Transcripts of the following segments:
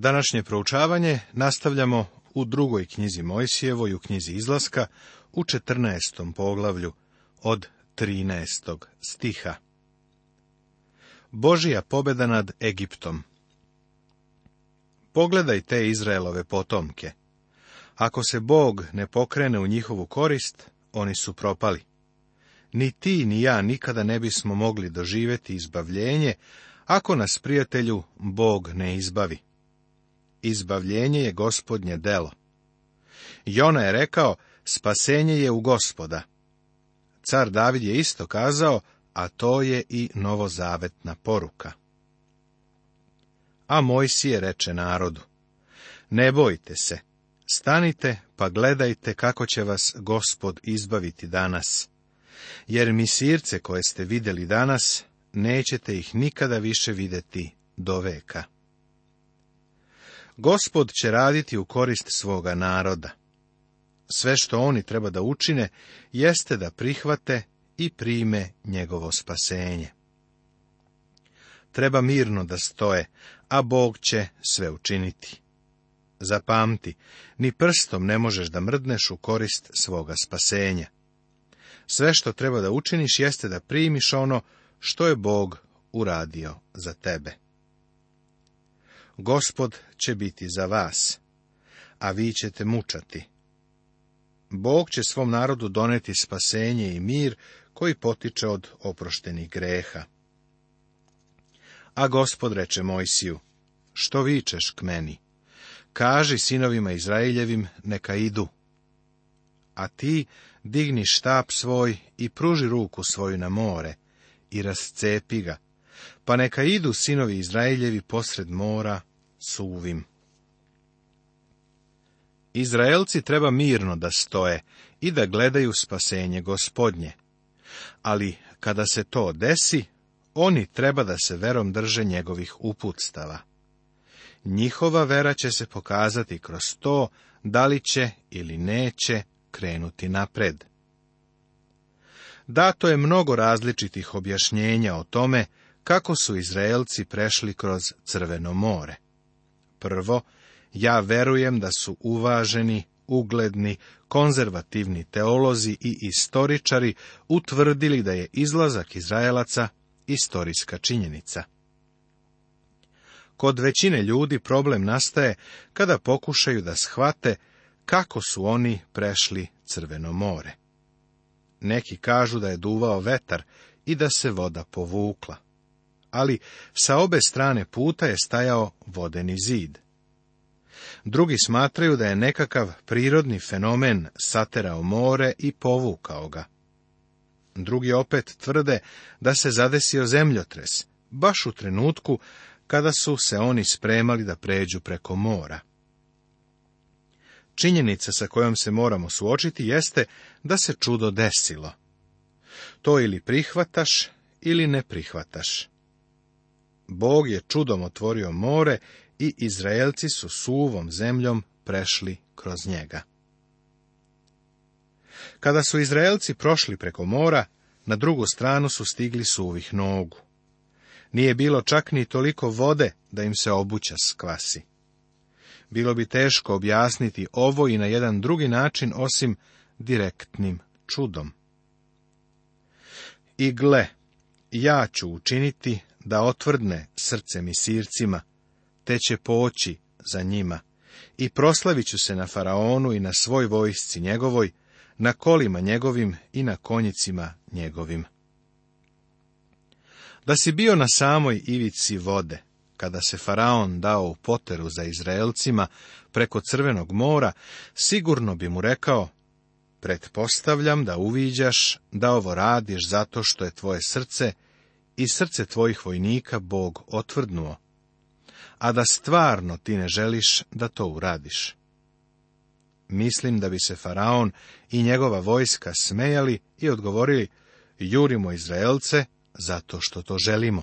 Današnje proučavanje nastavljamo u drugoj knjizi Mojsijevoj, u knjizi Izlaska, u 14. poglavlju od 13. stiha. Božija pobjeda nad Egiptom Pogledaj te Izraelove potomke. Ako se Bog ne pokrene u njihovu korist, oni su propali. Ni ti, ni ja nikada ne bismo mogli doživjeti izbavljenje, ako nas prijatelju Bog ne izbavi. Izbavljenje je gospodnje delo. Jona je rekao, spasenje je u gospoda. Car David je isto kazao, a to je i novozavetna poruka. A Mojsije reče narodu, ne bojte se, stanite pa gledajte kako će vas gospod izbaviti danas, jer misirce koje ste vidjeli danas, nećete ih nikada više vidjeti do veka. Gospod će raditi u korist svoga naroda. Sve što oni treba da učine jeste da prihvate i prime njegovo spasenje. Treba mirno da stoje, a Bog će sve učiniti. Zapamti, ni prstom ne možeš da mrdneš u korist svoga spasenja. Sve što treba da učiniš jeste da primiš ono što je Bog uradio za tebe. Gospod će biti za vas, a vi ćete mučati. Bog će svom narodu doneti spasenje i mir koji potiče od oproštenih greha. A gospod reče Mojsiju, što vičeš k meni? Kaži sinovima Izraeljevim, neka idu. A ti digni štap svoj i pruži ruku svoju na more i rascepi ga, pa neka idu sinovi Izraeljevi posred mora suvim. Izraelci treba mirno da stoje i da gledaju spasenje gospodnje. Ali kada se to desi, oni treba da se verom drže njegovih uputstava. Njihova vera će se pokazati kroz to da li će ili neće krenuti napred. Dato je mnogo različitih objašnjenja o tome kako su Izraelci prešli kroz Crveno more. Prvo, ja verujem da su uvaženi, ugledni, konzervativni teolozi i istoričari utvrdili da je izlazak Izraelaca istorijska činjenica. Kod većine ljudi problem nastaje kada pokušaju da shvate kako su oni prešli Crveno more. Neki kažu da je duvao vetar i da se voda povukla ali sa obe strane puta je stajao vodeni zid. Drugi smatraju da je nekakav prirodni fenomen saterao more i povukao ga. Drugi opet tvrde da se zadesio zemljotres, baš u trenutku kada su se oni spremali da pređu preko mora. Činjenica sa kojom se moramo suočiti jeste da se čudo desilo. To ili prihvataš ili ne prihvataš. Bog je čudom otvorio more i Izraelci su suvom zemljom prešli kroz njega. Kada su Izraelci prošli preko mora, na drugu stranu su stigli suvih nogu. Nije bilo čak ni toliko vode da im se obuća skvasi. Bilo bi teško objasniti ovo i na jedan drugi način osim direktnim čudom. I gle, ja ću učiniti da otvrdne srce sircima, te će poći za njima. I proslaviću ću se na faraonu i na svoj vojsci njegovoj, na kolima njegovim i na konjicima njegovim. Da si bio na samoj ivici vode, kada se faraon dao u poteru za Izraelcima preko Crvenog mora, sigurno bi mu rekao, pretpostavljam da uviđaš da ovo radiš zato što je tvoje srce i srce tvojih vojnika Bog otvrdnuo, a da stvarno ti ne želiš da to uradiš. Mislim da bi se Faraon i njegova vojska smejali i odgovorili, jurimo Izraelce zato što to želimo.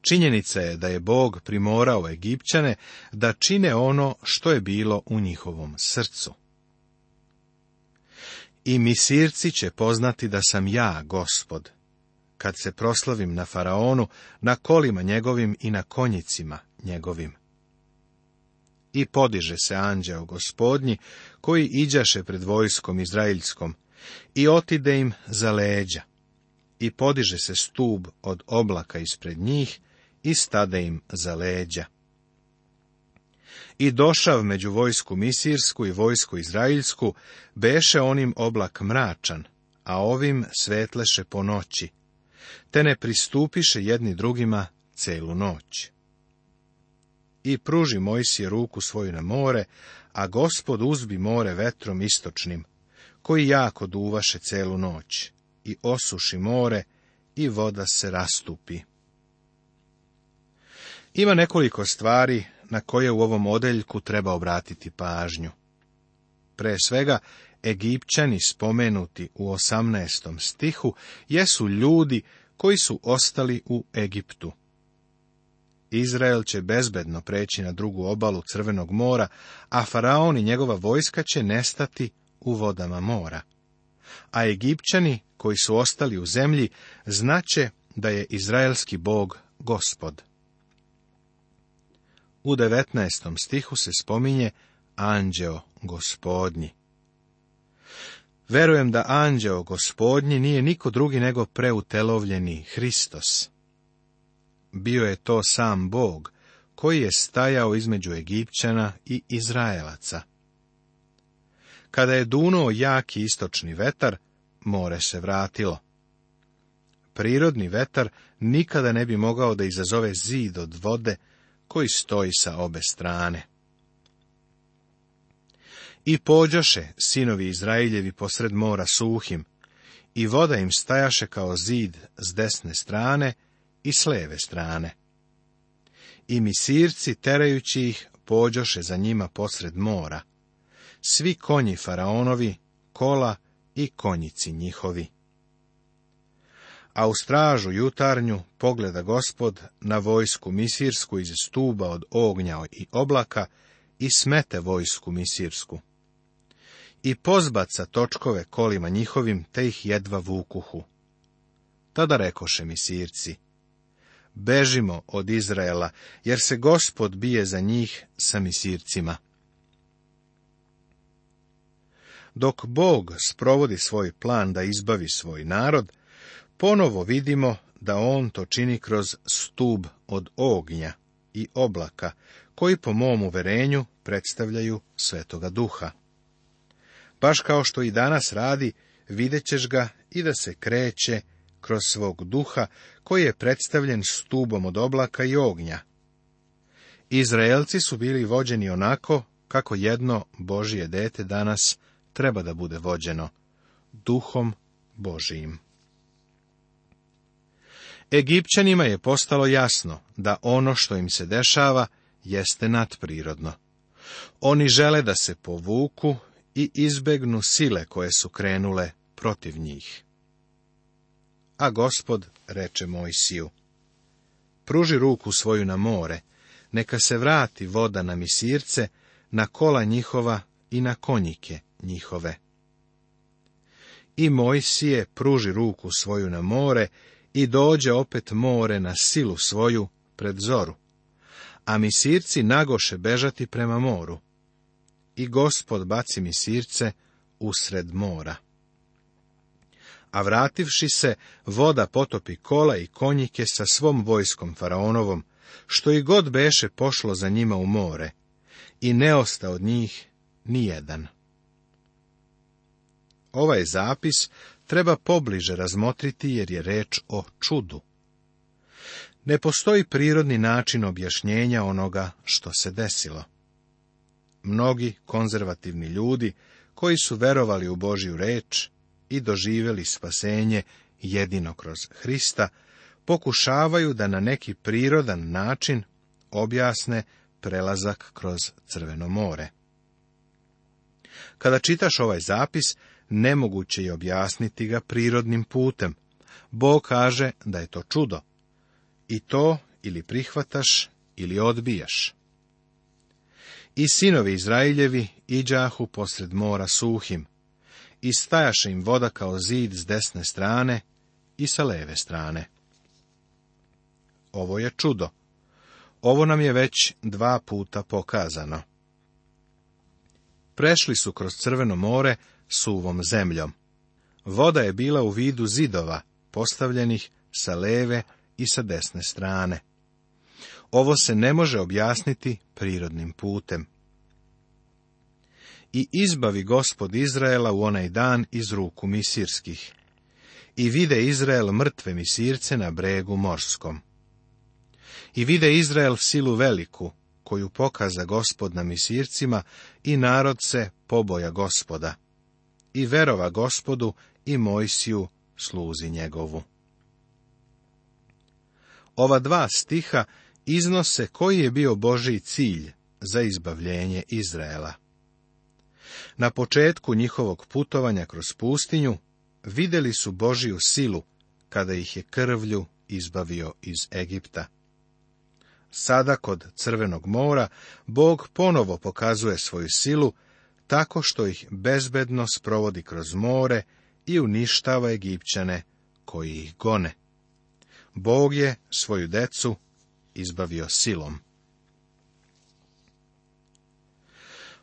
Činjenica je da je Bog primorao Egipćane da čine ono što je bilo u njihovom srcu. I misirci će poznati da sam ja, gospod, kad se proslavim na faraonu, na kolima njegovim i na konjicima njegovim. I podiže se anđeo gospodnji, koji iđaše pred vojskom izraelskom, i otide im za leđa. I podiže se stub od oblaka ispred njih, i stade im za leđa. I došav među vojsku misirsku i vojsku izraelsku, beše onim oblak mračan, a ovim svetleše po noći te ne pristupiše jedni drugima celu noć. I pruži Mojsije ruku svoju na more, a gospod uzbi more vetrom istočnim, koji jako duvaše celu noć, i osuši more, i voda se rastupi. Ima nekoliko stvari na koje u ovom odeljku treba obratiti pažnju. Pre svega, Egipćani spomenuti u 18. stihu jesu ljudi koji su ostali u Egiptu. Izrael će bezbedno preći na drugu obalu Crvenog mora, a faraon i njegova vojska će nestati u vodama mora. A Egipćani koji su ostali u zemlji znaće da je izraelski bog gospod. U 19. stihu se spominje anđeo gospodnji. Verujem da anđeo gospodnji nije niko drugi nego preutelovljeni Hristos. Bio je to sam Bog, koji je stajao između Egipćana i Izraelaca. Kada je dunuo jaki istočni vetar, more se vratilo. Prirodni vetar nikada ne bi mogao da izazove zid od vode koji stoji sa obe strane. I pođoše sinovi Izraeljevi posred mora suhim, i voda im stajaše kao zid s desne strane i s leve strane. I misirci, terajući ih, pođoše za njima posred mora. Svi konji faraonovi, kola i konjici njihovi. A u stražu jutarnju pogleda gospod na vojsku misirsku iz stuba od ognja i oblaka i smete vojsku misirsku i pozbaca točkove kolima njihovim, te ih jedva vukuhu. Tada rekoše mi sirci, bežimo od Izraela, jer se gospod bije za njih sa misircima. Dok Bog sprovodi svoj plan da izbavi svoj narod, ponovo vidimo da on to čini kroz stub od ognja i oblaka, koji po mom uverenju predstavljaju svetoga duha baš kao što i danas radi, vidjet ćeš ga i da se kreće kroz svog duha, koji je predstavljen stubom od oblaka i ognja. Izraelci su bili vođeni onako kako jedno Božije dete danas treba da bude vođeno, duhom Božijim. Egipćanima je postalo jasno da ono što im se dešava jeste nadprirodno. Oni žele da se povuku i izbegnu sile koje su krenule protiv njih. A gospod reče Mojsiju, pruži ruku svoju na more, neka se vrati voda na misirce, na kola njihova i na konjike njihove. I Mojsije pruži ruku svoju na more i dođe opet more na silu svoju pred zoru. A misirci nagoše bežati prema moru, i gospod baci mi sirce usred mora. A vrativši se, voda potopi kola i konjike sa svom vojskom faraonovom, što i god beše pošlo za njima u more, i ne osta od njih ni jedan. Ovaj zapis treba pobliže razmotriti jer je reč o čudu. Ne postoji prirodni način objašnjenja onoga što se desilo mnogi konzervativni ljudi koji su verovali u Božju reč i doživjeli spasenje jedino kroz Hrista, pokušavaju da na neki prirodan način objasne prelazak kroz Crveno more. Kada čitaš ovaj zapis, nemoguće je objasniti ga prirodnim putem. Bog kaže da je to čudo. I to ili prihvataš ili odbijaš. I sinovi Izraeljevi iđahu posred mora suhim, i stajaše im voda kao zid s desne strane i sa leve strane. Ovo je čudo. Ovo nam je već dva puta pokazano. Prešli su kroz crveno more suvom zemljom. Voda je bila u vidu zidova, postavljenih sa leve i sa desne strane. Ovo se ne može objasniti prirodnim putem. I izbavi gospod Izraela u onaj dan iz ruku misirskih. I vide Izrael mrtve misirce na bregu morskom. I vide Izrael silu veliku, koju pokaza gospod na misircima, i narod se poboja gospoda. I verova gospodu i Mojsiju sluzi njegovu. Ova dva stiha iznose koji je bio Boži cilj za izbavljenje Izraela. Na početku njihovog putovanja kroz pustinju vidjeli su Božiju silu kada ih je krvlju izbavio iz Egipta. Sada kod Crvenog mora Bog ponovo pokazuje svoju silu tako što ih bezbedno sprovodi kroz more i uništava Egipćane koji ih gone. Bog je svoju decu izbavio silom.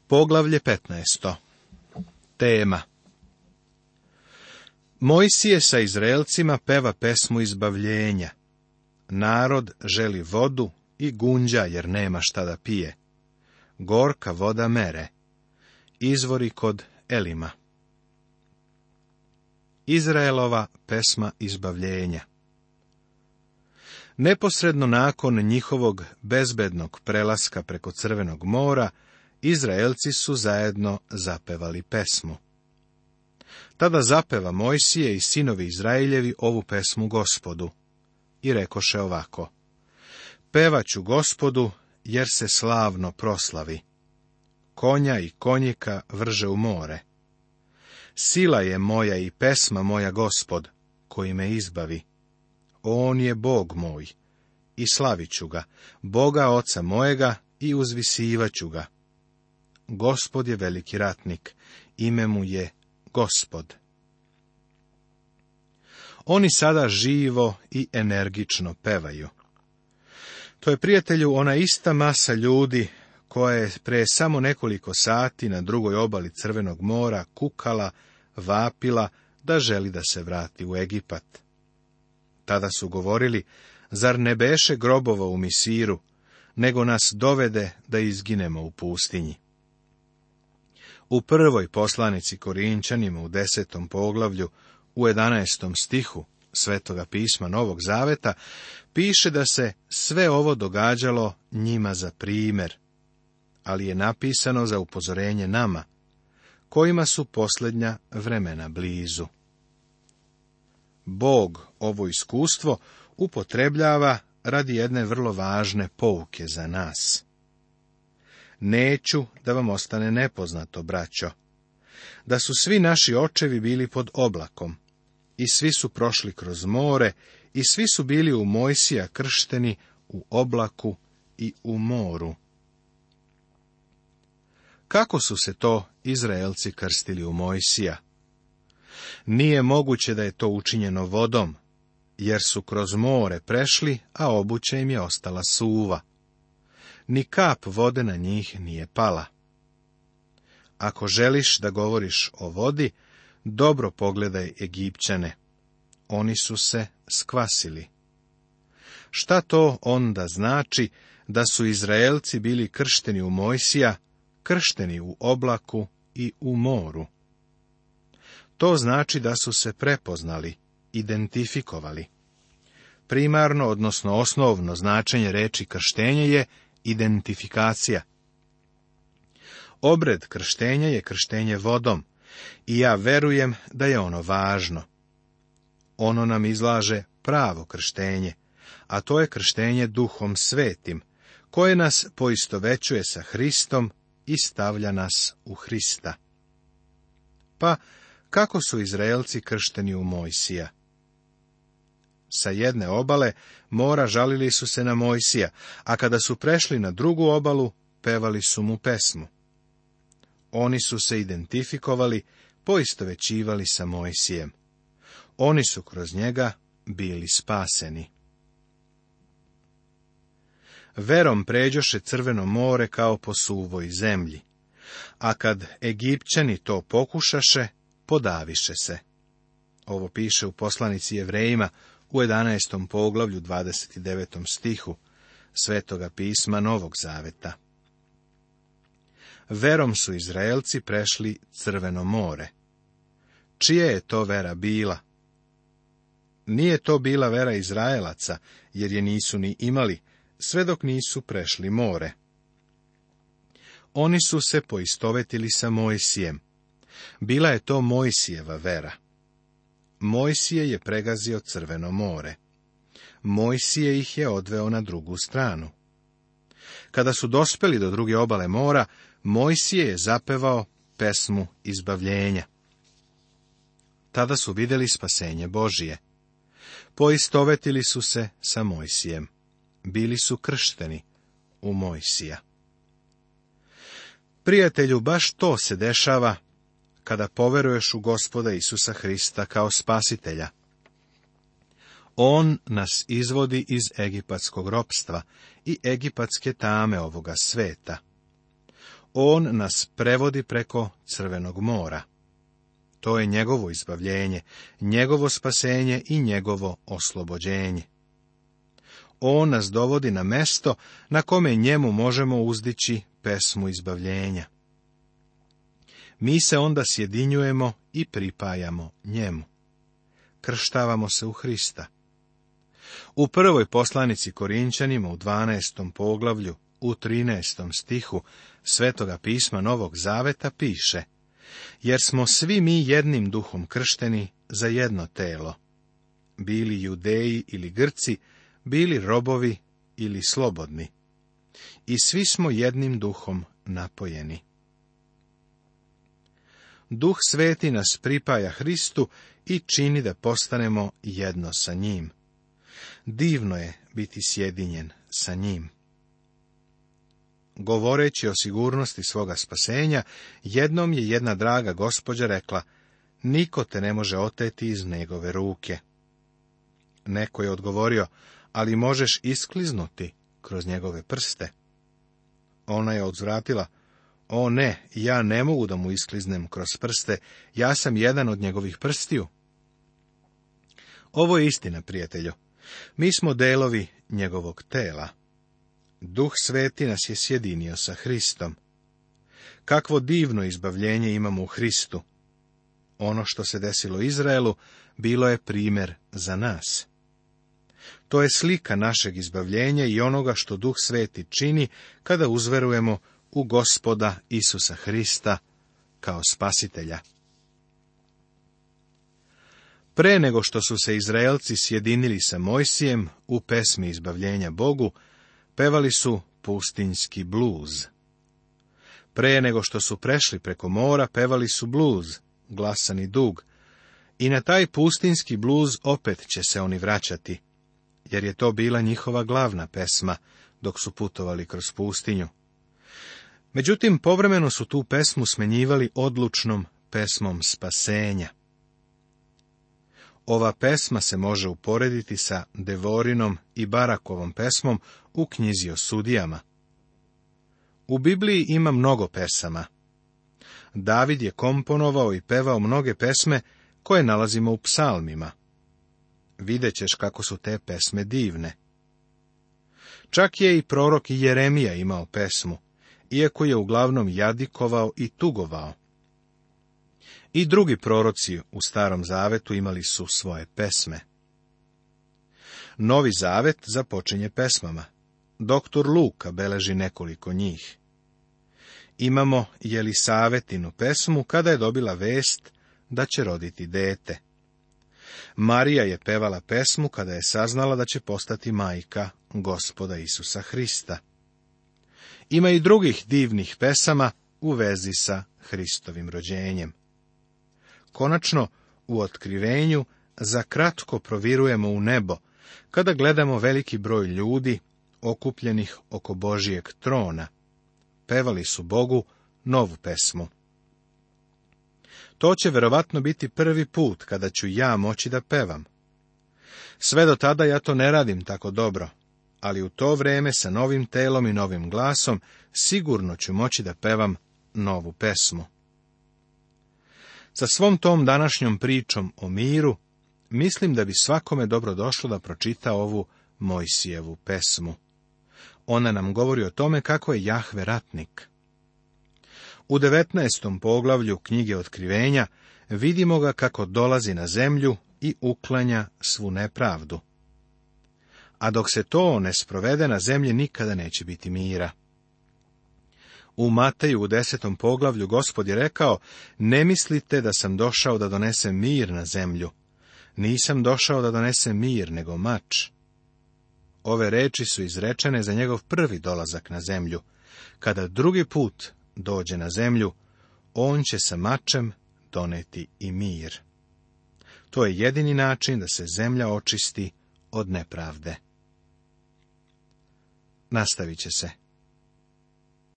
Poglavlje 15. Tema Mojsije sa Izraelcima peva pesmu izbavljenja. Narod želi vodu i gunđa jer nema šta da pije. Gorka voda mere. Izvori kod Elima. Izraelova pesma izbavljenja. Neposredno nakon njihovog bezbednog prelaska preko Crvenog mora, Izraelci su zajedno zapevali pesmu. Tada zapeva Mojsije i sinovi Izraeljevi ovu pesmu gospodu. I rekoše ovako. Pevaću gospodu, jer se slavno proslavi. Konja i konjika vrže u more. Sila je moja i pesma moja gospod, koji me izbavi. On je Bog moj. I slavit ću ga, Boga oca mojega, i uzvisivat ga. Gospod je veliki ratnik, ime mu je Gospod. Oni sada živo i energično pevaju. To je, prijatelju, ona ista masa ljudi koja je pre samo nekoliko sati na drugoj obali Crvenog mora kukala, vapila da želi da se vrati u Egipat. Tada su govorili, zar ne beše grobova u misiru, nego nas dovede da izginemo u pustinji. U prvoj poslanici Korinčanima u desetom poglavlju, u jedanaestom stihu Svetoga pisma Novog Zaveta, piše da se sve ovo događalo njima za primer, ali je napisano za upozorenje nama, kojima su posljednja vremena blizu. Bog ovo iskustvo upotrebljava radi jedne vrlo važne pouke za nas. Neću da vam ostane nepoznato, braćo, da su svi naši očevi bili pod oblakom, i svi su prošli kroz more, i svi su bili u Mojsija kršteni u oblaku i u moru. Kako su se to Izraelci krstili u Mojsija? Nije moguće da je to učinjeno vodom, jer su kroz more prešli, a obuća im je ostala suva. Ni kap vode na njih nije pala. Ako želiš da govoriš o vodi, dobro pogledaj Egipćane. Oni su se skvasili. Šta to onda znači da su Izraelci bili kršteni u Mojsija, kršteni u oblaku i u moru? To znači da su se prepoznali, identifikovali. Primarno, odnosno osnovno značenje reči krštenje je identifikacija. Obred krštenja je krštenje vodom i ja verujem da je ono važno. Ono nam izlaže pravo krštenje, a to je krštenje duhom svetim, koje nas poistovećuje sa Hristom i stavlja nas u Hrista. Pa, kako su Izraelci kršteni u Mojsija. Sa jedne obale mora žalili su se na Mojsija, a kada su prešli na drugu obalu, pevali su mu pesmu. Oni su se identifikovali, poistovećivali sa Mojsijem. Oni su kroz njega bili spaseni. Verom pređoše crveno more kao po suvoj zemlji. A kad Egipćani to pokušaše, podaviše se. Ovo piše u poslanici Jevrejima u 11. poglavlju 29. stihu Svetoga pisma Novog Zaveta. Verom su Izraelci prešli Crveno more. Čije je to vera bila? Nije to bila vera Izraelaca, jer je nisu ni imali, sve dok nisu prešli more. Oni su se poistovetili sa Mojsijem, bila je to Mojsijeva vera. Mojsije je pregazio Crveno more. Mojsije ih je odveo na drugu stranu. Kada su dospeli do druge obale mora, Mojsije je zapevao pesmu izbavljenja. Tada su vidjeli spasenje Božije. Poistovetili su se sa Mojsijem. Bili su kršteni u Mojsija. Prijatelju, baš to se dešava kada poveruješ u gospoda Isusa Hrista kao spasitelja. On nas izvodi iz egipatskog ropstva i egipatske tame ovoga sveta. On nas prevodi preko Crvenog mora. To je njegovo izbavljenje, njegovo spasenje i njegovo oslobođenje. On nas dovodi na mesto na kome njemu možemo uzdići pesmu izbavljenja mi se onda sjedinjujemo i pripajamo njemu. Krštavamo se u Hrista. U prvoj poslanici Korinčanima u 12. poglavlju, u 13. stihu Svetoga pisma Novog Zaveta piše Jer smo svi mi jednim duhom kršteni za jedno telo. Bili judeji ili grci, bili robovi ili slobodni. I svi smo jednim duhom napojeni. Duh sveti nas pripaja Hristu i čini da postanemo jedno sa njim. Divno je biti sjedinjen sa njim. Govoreći o sigurnosti svoga spasenja, jednom je jedna draga gospođa rekla, niko te ne može oteti iz njegove ruke. Neko je odgovorio, ali možeš iskliznuti kroz njegove prste. Ona je odzvratila, o ne, ja ne mogu da mu iskliznem kroz prste, ja sam jedan od njegovih prstiju. Ovo je istina, prijatelju. Mi smo delovi njegovog tela. Duh sveti nas je sjedinio sa Hristom. Kakvo divno izbavljenje imamo u Hristu. Ono što se desilo Izraelu bilo je primjer za nas. To je slika našeg izbavljenja i onoga što Duh sveti čini kada uzverujemo u gospoda Isusa Hrista kao spasitelja. Pre nego što su se Izraelci sjedinili sa Mojsijem u pesmi Izbavljenja Bogu, pevali su pustinski bluz. Pre nego što su prešli preko mora, pevali su bluz, glasani dug, i na taj pustinski bluz opet će se oni vraćati, jer je to bila njihova glavna pesma dok su putovali kroz pustinju. Međutim, povremeno su tu pesmu smenjivali odlučnom pesmom spasenja. Ova pesma se može uporediti sa Devorinom i Barakovom pesmom u knjizi o sudijama. U Bibliji ima mnogo pesama. David je komponovao i pevao mnoge pesme koje nalazimo u psalmima. Videćeš kako su te pesme divne. Čak je i prorok Jeremija imao pesmu, iako je uglavnom jadikovao i tugovao. I drugi proroci u Starom zavetu imali su svoje pesme. Novi zavet započinje pesmama. Doktor Luka beleži nekoliko njih. Imamo Jelisavetinu pesmu kada je dobila vest da će roditi dete. Marija je pevala pesmu kada je saznala da će postati majka gospoda Isusa Hrista. Ima i drugih divnih pesama u vezi sa Hristovim rođenjem. Konačno, u otkrivenju za provirujemo u nebo, kada gledamo veliki broj ljudi okupljenih oko Božijeg trona. Pevali su Bogu novu pesmu. To će verovatno biti prvi put kada ću ja moći da pevam. Sve do tada ja to ne radim tako dobro, ali u to vrijeme sa novim telom i novim glasom sigurno ću moći da pevam novu pesmu. Sa svom tom današnjom pričom o miru, mislim da bi svakome dobro došlo da pročita ovu Mojsijevu pesmu. Ona nam govori o tome kako je Jahve ratnik. U 19. poglavlju knjige Otkrivenja vidimo ga kako dolazi na zemlju i uklanja svu nepravdu a dok se to ne sprovede na zemlji nikada neće biti mira. U Mateju u desetom poglavlju gospod je rekao, ne mislite da sam došao da donesem mir na zemlju. Nisam došao da donesem mir, nego mač. Ove reči su izrečene za njegov prvi dolazak na zemlju. Kada drugi put dođe na zemlju, on će sa mačem doneti i mir. To je jedini način da se zemlja očisti od nepravde nastavit će se.